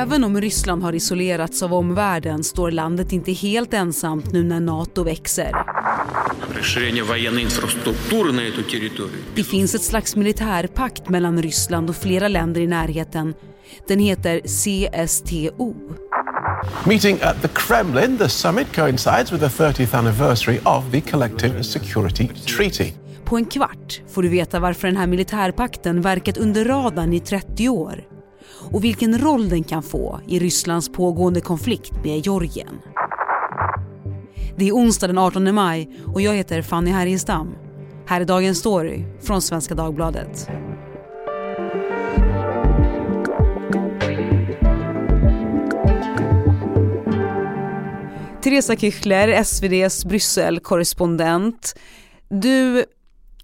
Även om Ryssland har isolerats av omvärlden står landet inte helt ensamt nu när NATO växer. Det finns ett slags militärpakt mellan Ryssland och flera länder i närheten. Den heter CSTO. Meeting at the Kremlin, the summit coincides with the 30th anniversary of the Collective Security Treaty. På en kvart får du veta varför den här militärpakten verkat under radarn i 30 år och vilken roll den kan få i Rysslands pågående konflikt med Georgien. Det är onsdag den 18 maj och jag heter Fanny Härgestam. Här är dagens story från Svenska Dagbladet. Teresa Küchler, SVDs Brysselkorrespondent. Du,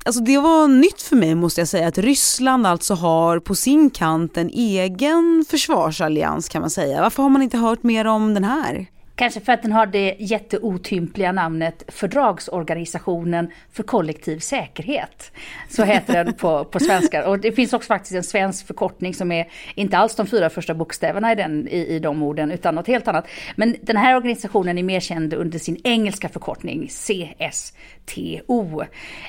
alltså det var nytt för mig måste jag säga att Ryssland alltså har på sin kant en egen försvarsallians kan man säga. Varför har man inte hört mer om den här? Kanske för att den har det jätteotympliga namnet Fördragsorganisationen för kollektiv säkerhet. Så heter den på, på svenska. Och det finns också faktiskt en svensk förkortning som är inte alls de fyra första bokstäverna i, den, i, i de orden utan något helt annat. Men den här organisationen är mer känd under sin engelska förkortning CSTO.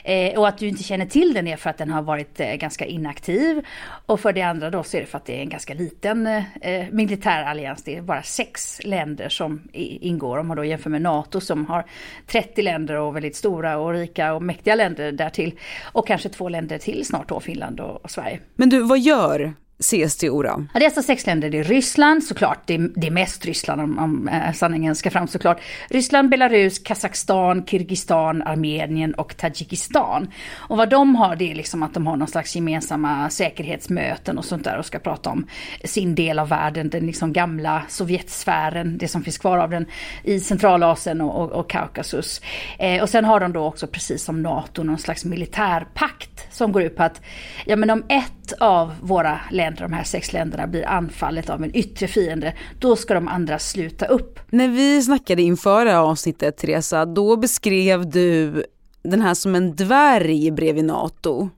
Eh, och att du inte känner till den är för att den har varit eh, ganska inaktiv. Och för det andra då så är det för att det är en ganska liten eh, militärallians. Det är bara sex länder som ingår. Om man då jämför med NATO som har 30 länder och väldigt stora och rika och mäktiga länder därtill. Och kanske två länder till snart då, Finland och, och Sverige. Men du, vad gör CSTO då? Ja, det är alltså sex länder. Det är Ryssland såklart. Det är, det är mest Ryssland om, om eh, sanningen ska fram såklart. Ryssland, Belarus, Kazakstan, Kirgizistan, Armenien och Tadzjikistan. Och vad de har det är liksom att de har någon slags gemensamma säkerhetsmöten och sånt där och ska prata om sin del av världen. Den liksom gamla Sovjetsfären, det som finns kvar av den i Centralasien och, och, och Kaukasus. Eh, och sen har de då också precis som NATO någon slags militärpakt som går ut på att ja men om ett av våra länder de här sex länderna, blir anfallet av en yttre fiende, då ska de andra sluta upp. När vi snackade inför det här avsnittet, Teresa, då beskrev du den här som en dvärg bredvid NATO.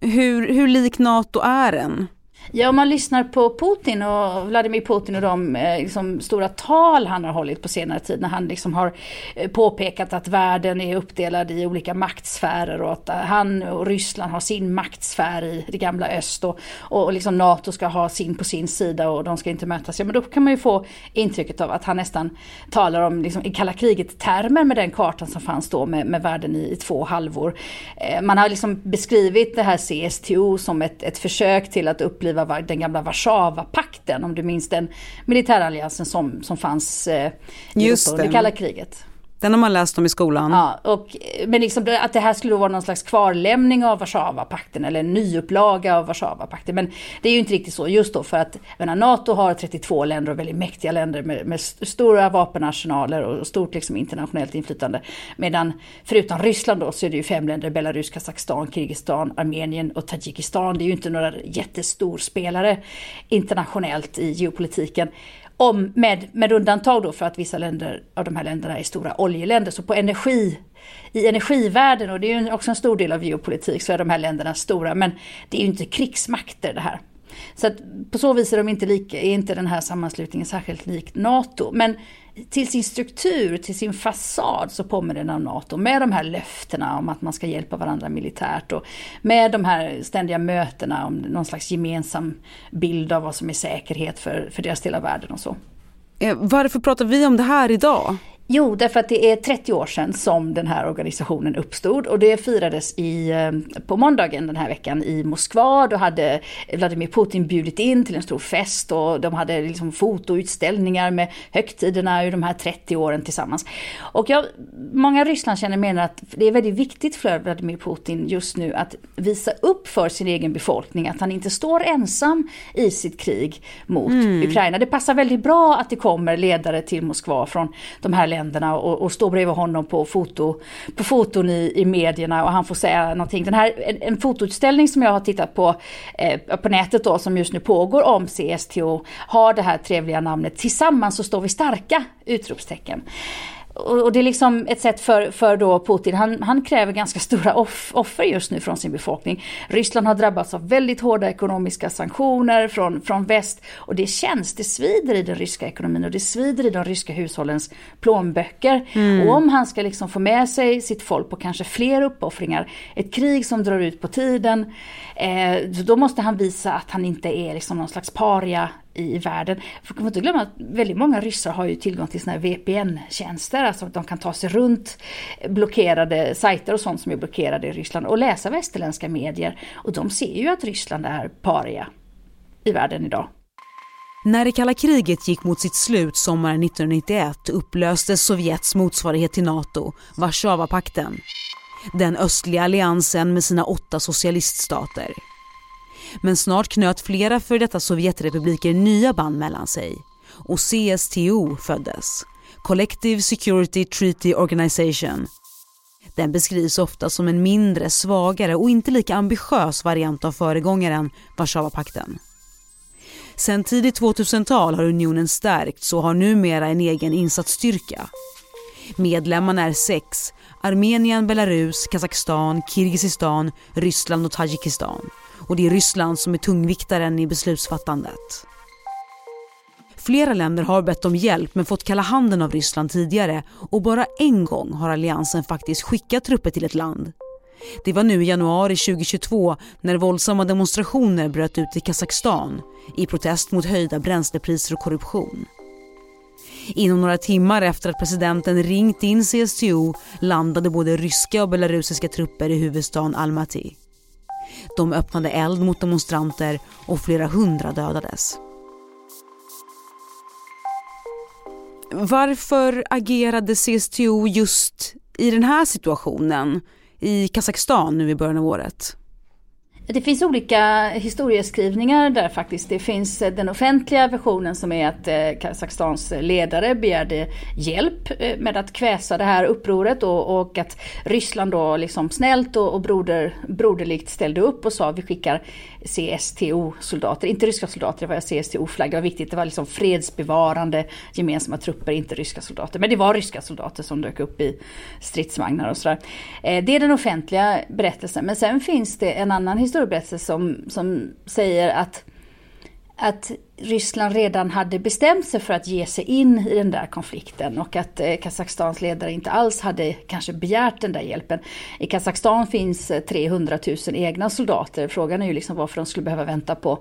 Hur, hur lik NATO är den? Ja, om man lyssnar på Putin och Vladimir Putin och de eh, liksom, stora tal han har hållit på senare tid när han liksom har eh, påpekat att världen är uppdelad i olika maktsfärer och att eh, han och Ryssland har sin maktsfär i det gamla öst och, och liksom NATO ska ha sin på sin sida och de ska inte mötas. Ja, men då kan man ju få intrycket av att han nästan talar om liksom, i kalla kriget-termer med den kartan som fanns då med, med världen i, i två halvor. Man har liksom beskrivit det här CSTO som ett, ett försök till att uppliva beskriva den gamla Warszawapakten, om du minns den militäralliansen som, som fanns eh, under kalla kriget. Den har man läst om i skolan. Ja, och, men liksom att det här skulle vara någon slags kvarlämning av Warszawapakten eller en nyupplaga av Warszawapakten. Men det är ju inte riktigt så just då för att menar, NATO har 32 länder och väldigt mäktiga länder med, med stora vapenarsenaler och stort liksom, internationellt inflytande. Medan förutom Ryssland då så är det ju fem länder, Belarus, Kazakstan, Kirgizistan, Armenien och Tadzjikistan. Det är ju inte några jättestorspelare internationellt i geopolitiken. Om, med, med undantag då för att vissa länder av de här länderna är stora oljeländer. Så på energi, i energivärlden, och det är ju också en stor del av geopolitik, så är de här länderna stora. Men det är ju inte krigsmakter det här. Så att på så vis är, de inte lika, är inte den här sammanslutningen särskilt lik NATO. Men till sin struktur, till sin fasad så påminner den om NATO. Med de här löftena om att man ska hjälpa varandra militärt och med de här ständiga mötena om någon slags gemensam bild av vad som är säkerhet för, för deras del av världen och så. Eh, varför pratar vi om det här idag? Jo, därför att det är 30 år sedan som den här organisationen uppstod och det firades i, eh, på måndagen den här veckan i Moskva. Då hade Vladimir Putin bjudit in till en stor fest och de hade liksom fotoutställningar med högtiderna ur de här 30 åren tillsammans. Och jag, många Rysslandskänner menar att det är väldigt viktigt för Vladimir Putin just nu att visa upp för sin egen befolkning att han inte står ensam i sitt krig mot mm. Ukraina. Det passar väldigt bra att det kommer ledare till Moskva från de här länderna och, och stå bredvid honom på, foto, på foton i, i medierna och han får säga någonting. Den här, en, en fotoutställning som jag har tittat på eh, på nätet då som just nu pågår om CSTO har det här trevliga namnet Tillsammans så står vi starka! Utropstecken och, det är liksom ett sätt för, för då Putin, han, han kräver ganska stora off, offer just nu från sin befolkning. Ryssland har drabbats av väldigt hårda ekonomiska sanktioner från, från väst och det känns, det svider i den ryska ekonomin och det svider i de ryska hushållens plånböcker. Mm. Och om han ska liksom få med sig sitt folk på kanske fler uppoffringar, ett krig som drar ut på tiden, eh, då måste han visa att han inte är liksom någon slags paria i världen. För man får inte glömma att väldigt många ryssar har ju tillgång till såna här VPN-tjänster, alltså att de kan ta sig runt blockerade sajter och sånt som är blockerade i Ryssland och läsa västerländska medier. Och de ser ju att Ryssland är paria i världen idag. När det kalla kriget gick mot sitt slut sommaren 1991 upplöstes Sovjets motsvarighet till NATO, Warszawapakten. Den östliga alliansen med sina åtta socialiststater. Men snart knöt flera för detta Sovjetrepubliker nya band mellan sig och CSTO föddes, Collective Security Treaty Organization. Den beskrivs ofta som en mindre, svagare och inte lika ambitiös variant av föregångaren Warszawapakten. Sen tidigt 2000-tal har unionen stärkts och har numera en egen insatsstyrka. Medlemmarna är sex, Armenien, Belarus, Kazakstan, Kirgizistan, Ryssland och Tadzjikistan och det är Ryssland som är tungviktaren i beslutsfattandet. Flera länder har bett om hjälp men fått kalla handen av Ryssland tidigare och bara en gång har alliansen faktiskt skickat trupper till ett land. Det var nu i januari 2022 när våldsamma demonstrationer bröt ut i Kazakstan i protest mot höjda bränslepriser och korruption. Inom några timmar efter att presidenten ringt in CSTO landade både ryska och belarusiska trupper i huvudstaden Almaty. De öppnade eld mot demonstranter och flera hundra dödades. Varför agerade CSTO just i den här situationen i Kazakstan nu i början av året? Det finns olika historieskrivningar där faktiskt. Det finns eh, den offentliga versionen som är att eh, Kazakstans ledare begärde hjälp eh, med att kväsa det här upproret och, och att Ryssland då liksom snällt och, och broder, broderligt ställde upp och sa vi skickar CSTO-soldater, inte ryska soldater, det var CSTO-flagga, det var viktigt, det var liksom fredsbevarande gemensamma trupper, inte ryska soldater. Men det var ryska soldater som dök upp i stridsvagnar och sådär. Det är den offentliga berättelsen, men sen finns det en annan historia historieberättelse som, som säger att, att Ryssland redan hade bestämt sig för att ge sig in i den där konflikten och att eh, Kazakstans ledare inte alls hade kanske begärt den där hjälpen. I Kazakstan finns eh, 300 000 egna soldater. Frågan är ju liksom varför de skulle behöva vänta på,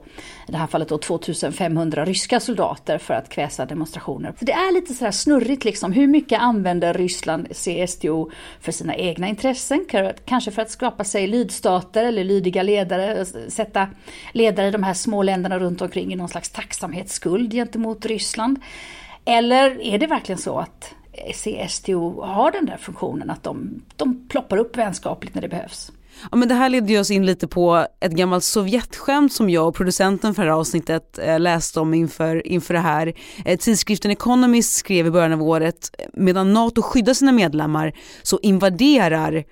i det här fallet då 2500 ryska soldater för att kväsa demonstrationer. Så det är lite sådär snurrigt liksom. Hur mycket använder Ryssland CSTO för sina egna intressen? Kanske för att skapa sig lydstater eller lydiga ledare, eh, sätta ledare i de här små länderna runt omkring i någon slags tacksamhetsskuld gentemot Ryssland? Eller är det verkligen så att CSTO har den där funktionen att de, de ploppar upp vänskapligt när det behövs? Ja, men det här leder oss in lite på ett gammalt Sovjetskämt som jag och producenten för det här avsnittet eh, läste om inför, inför det här. Eh, tidskriften Economist skrev i början av året, medan NATO skyddar sina medlemmar så invaderar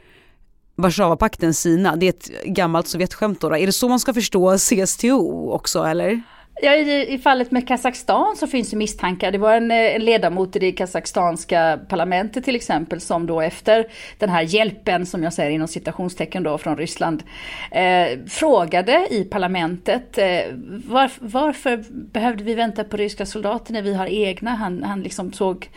Warszawapakten Sina. Det är ett gammalt Sovjetskämt då, då. Är det så man ska förstå CSTO också eller? Ja, i, i, fallet med Kazakstan så finns det misstankar. Det var en, eh, en ledamot i det kazakstanska parlamentet till exempel som då efter den här hjälpen som jag säger inom citationstecken då från Ryssland eh, frågade i parlamentet eh, var, varför behövde vi vänta på ryska soldater när vi har egna? Han, han liksom såg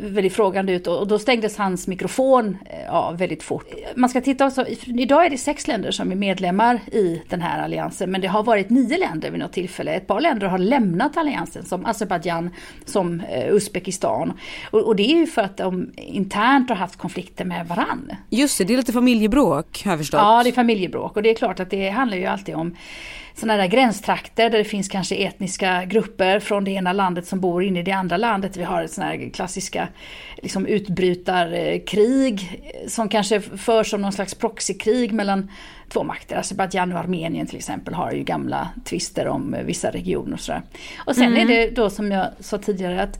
väldigt frågande ut och, och då stängdes hans mikrofon eh, av väldigt fort. Man ska titta också, idag är det sex länder som är medlemmar i den här alliansen men det har varit nio länder vid något tillfälle. Ett par länder har lämnat alliansen som Azerbajdzjan, som eh, Uzbekistan. Och, och, det är ju för att de internt har haft konflikter med varann. Just det, det är lite familjebråk har jag förstått. Ja, det är familjebråk och det är klart att det handlar ju alltid om sådana där gränstrakter där det finns kanske etniska grupper från det ena landet som bor inne i det andra landet. Vi har sådana här klassiska liksom, utbrytarkrig som kanske förs som någon slags proxykrig mellan två makter. Azerbajdzjan och Armenien till exempel har ju gamla tvister om vissa regioner och sådär. Och sen mm. är det då som jag sa tidigare att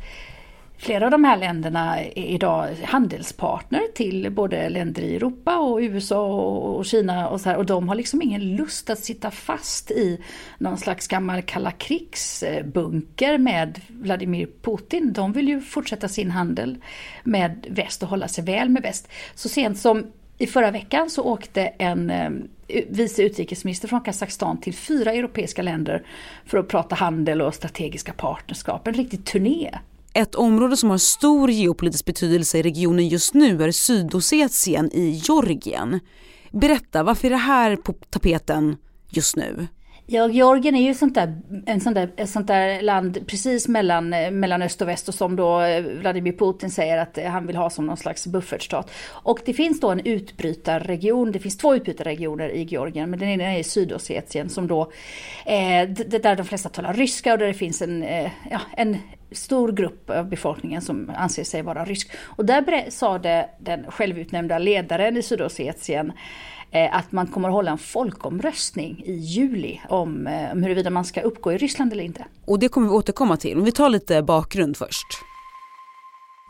Flera av de här länderna är idag handelspartner till både länder i Europa och USA och Kina och så här, och de har liksom ingen lust att sitta fast i någon slags gammal kalla krigsbunker med Vladimir Putin. De vill ju fortsätta sin handel med väst och hålla sig väl med väst. Så sent som i förra veckan så åkte en eh, vice utrikesminister från Kazakstan till fyra europeiska länder för att prata handel och strategiska partnerskap. En riktig turné. Ett område som har stor geopolitisk betydelse i regionen just nu är Sydossetien i Georgien. Berätta, varför är det här på tapeten just nu? Ja, Georgien är ju sånt där, en sån där, ett sånt där land precis mellan, mellan öst och väst och som då Vladimir Putin säger att han vill ha som någon slags buffertstat. Och det finns då en utbrytarregion, det finns två utbrytarregioner i Georgien, men den ena är Sydossetien som då, eh, där de flesta talar ryska och där det finns en, eh, ja, en stor grupp av befolkningen som anser sig vara rysk. Och där sa det den självutnämnda ledaren i Sydossetien Eh, att man kommer att hålla en folkomröstning i juli om, eh, om huruvida man ska uppgå i Ryssland eller inte. Och det kommer vi återkomma till. Men vi tar lite bakgrund först.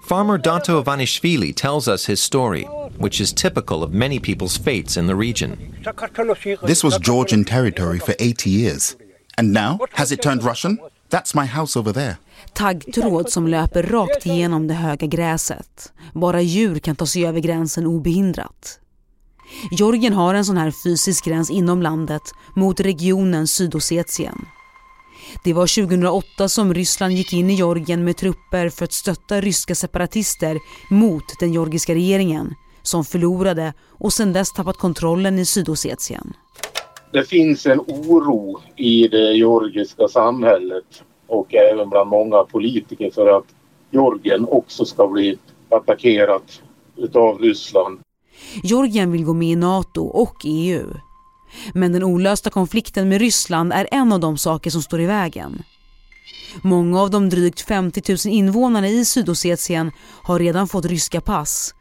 Farmer Dato Ivanishvili tells us his story, which is typical of many people's fates in the region. This was Georgian territory for 80 years. And now, has it turned Russian? That's my house over there. Taggtråd som löper rakt igenom det höga gräset. Bara djur kan ta sig över gränsen obehindrat. Georgien har en sån här fysisk gräns inom landet mot regionen Sydossetien. Det var 2008 som Ryssland gick in i Georgien med trupper för att stötta ryska separatister mot den georgiska regeringen som förlorade och sedan dess tappat kontrollen i Sydossetien. Det finns en oro i det georgiska samhället och även bland många politiker för att Georgien också ska bli attackerat utav Ryssland. Georgien vill gå med i NATO och EU. Men den olösta konflikten med Ryssland är en av de saker som står i vägen. Många av de drygt 50 000 invånarna i Sydossetien har redan fått ryska pass.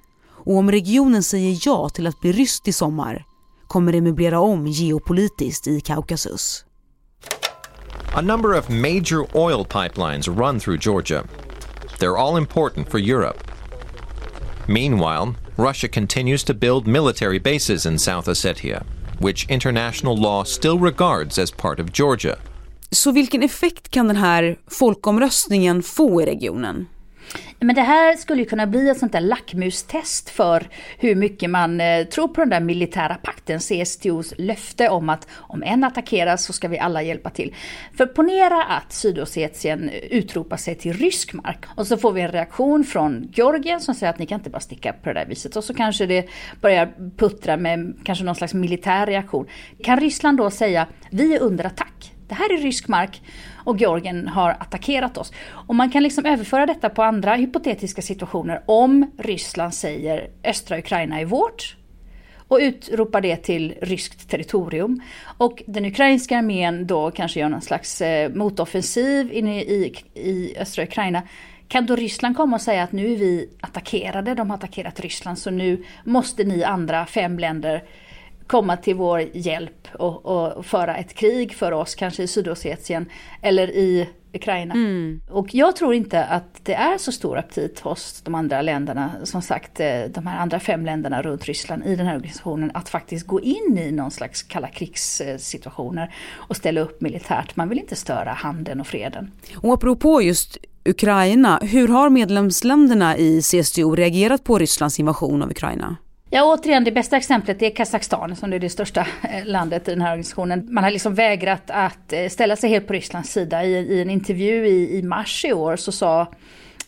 Och om regionen säger ja till att bli ryskt i sommar kommer det möblera om geopolitiskt i Kaukasus. A number of major oil pipelines run through Georgia. They're all important for Europe. Meanwhile, Russia continues to build military bases in South Ossetia, which international law still regards as part of Georgia. Så vilken effekt kan den här folkomröstningen få i regionen? Men det här skulle ju kunna bli ett sånt där lackmustest för hur mycket man eh, tror på den där militära pakten, CSTOs löfte om att om en attackeras så ska vi alla hjälpa till. För ponera att Sydossetien utropar sig till rysk mark och så får vi en reaktion från Georgien som säger att ni kan inte bara sticka på det där viset och så kanske det börjar puttra med kanske någon slags militär reaktion. Kan Ryssland då säga vi är under attack? Det här är rysk mark och Georgien har attackerat oss. Och man kan liksom överföra detta på andra hypotetiska situationer. Om Ryssland säger östra Ukraina är vårt och utropar det till ryskt territorium. Och den ukrainska armén då kanske gör någon slags eh, motoffensiv inne i, i östra Ukraina. Kan då Ryssland komma och säga att nu är vi attackerade, de har attackerat Ryssland så nu måste ni andra fem länder komma till vår hjälp och, och föra ett krig för oss, kanske i Sydossetien eller i Ukraina. Mm. Och jag tror inte att det är så stor aptit hos de andra länderna, som sagt eh, de här andra fem länderna runt Ryssland i den här organisationen, att faktiskt gå in i någon slags kalla krigssituationer och ställa upp militärt. Man vill inte störa handeln och freden. Och apropå just Ukraina, hur har medlemsländerna i CSTO reagerat på Rysslands invasion av Ukraina? Ja, återigen, det bästa exemplet är Kazakstan som är det största eh, landet i den här organisationen. Man har liksom vägrat att eh, ställa sig helt på Rysslands sida. I, i en intervju i, i mars i år så sa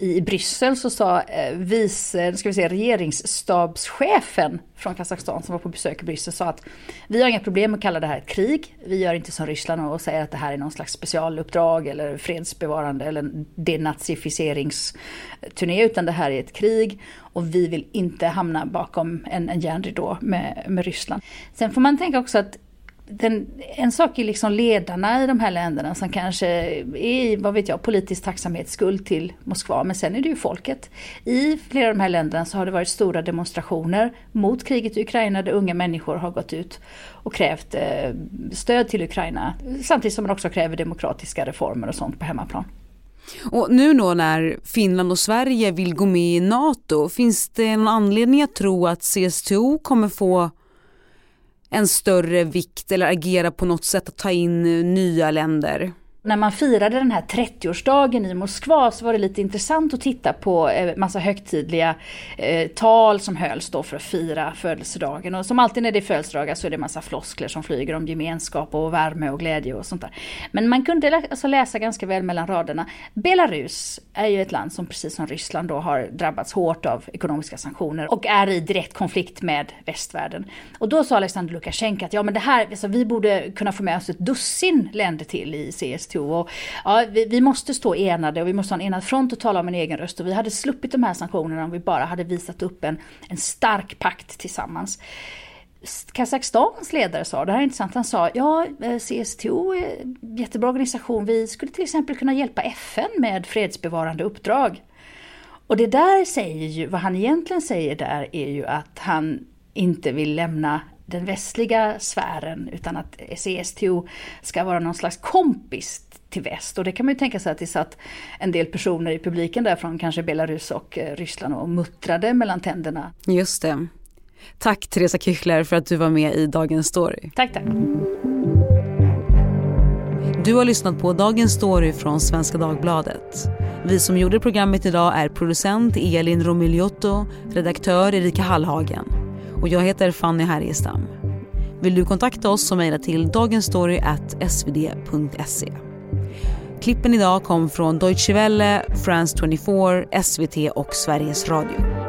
i Bryssel så sa eh, vice, ska vi säga, regeringsstabschefen från Kazakstan som var på besök i Bryssel sa att vi har inga problem att kalla det här ett krig. Vi gör inte som Ryssland och säger att det här är någon slags specialuppdrag eller fredsbevarande eller denazificeringsturné utan det här är ett krig och vi vill inte hamna bakom en, en järnridå med, med Ryssland. Sen får man tänka också att den, en sak är liksom ledarna i de här länderna som kanske är i, vad vet jag, politisk tacksamhetsskuld till Moskva. Men sen är det ju folket. I flera av de här länderna så har det varit stora demonstrationer mot kriget i Ukraina där unga människor har gått ut och krävt eh, stöd till Ukraina. Samtidigt som man också kräver demokratiska reformer och sånt på hemmaplan. Och nu då när Finland och Sverige vill gå med i NATO, finns det någon anledning att tro att CSTO kommer få en större vikt eller agera på något sätt att ta in eh, nya länder? När man firade den här 30-årsdagen i Moskva så var det lite intressant att titta på eh, massa högtidliga eh, tal som hölls då för att fira födelsedagen. Och som alltid när det är födelsedagar så är det massa floskler som flyger om gemenskap och värme och glädje och sånt där. Men man kunde alltså läsa ganska väl mellan raderna. Belarus är ju ett land som precis som Ryssland då har drabbats hårt av ekonomiska sanktioner och är i direkt konflikt med västvärlden. Och då sa Alexander Lukasjenko att ja men det här, alltså, vi borde kunna få med oss ett dussin länder till i CSD. WTO. Och, ja, vi, vi, måste stå enade och vi måste ha en enad front och tala om en egen röst. Och vi hade sluppit de här sanktionerna om vi bara hade visat upp en, en stark pakt tillsammans. Kazakstans ledare sa, det här är intressant, han sa ja eh, CSTO är en jättebra organisation, vi skulle till exempel kunna hjälpa FN med fredsbevarande uppdrag. Och det där säger ju, vad han egentligen säger där är ju att han inte vill lämna den västliga sfären utan att CSTO ska vara någon slags kompis till väst. Och det kan man ju tänka sig att det satt en del personer i publiken där från kanske Belarus och eh, Ryssland och muttrade mellan tänderna. Just det. Tack Teresa Kychler för att du var med i Dagens Story. Tack, tack. Du har lyssnat på Dagens Story från Svenska Dagbladet. Vi som gjorde programmet idag är producent Elin Romigliotto, redaktör Erika Hallhagen och jag heter Fanny Härgestam. Vill du kontakta oss så mejla till dagensstory.svd.se. Klippen idag kom från Deutsche Welle, France 24, SVT och Sveriges Radio.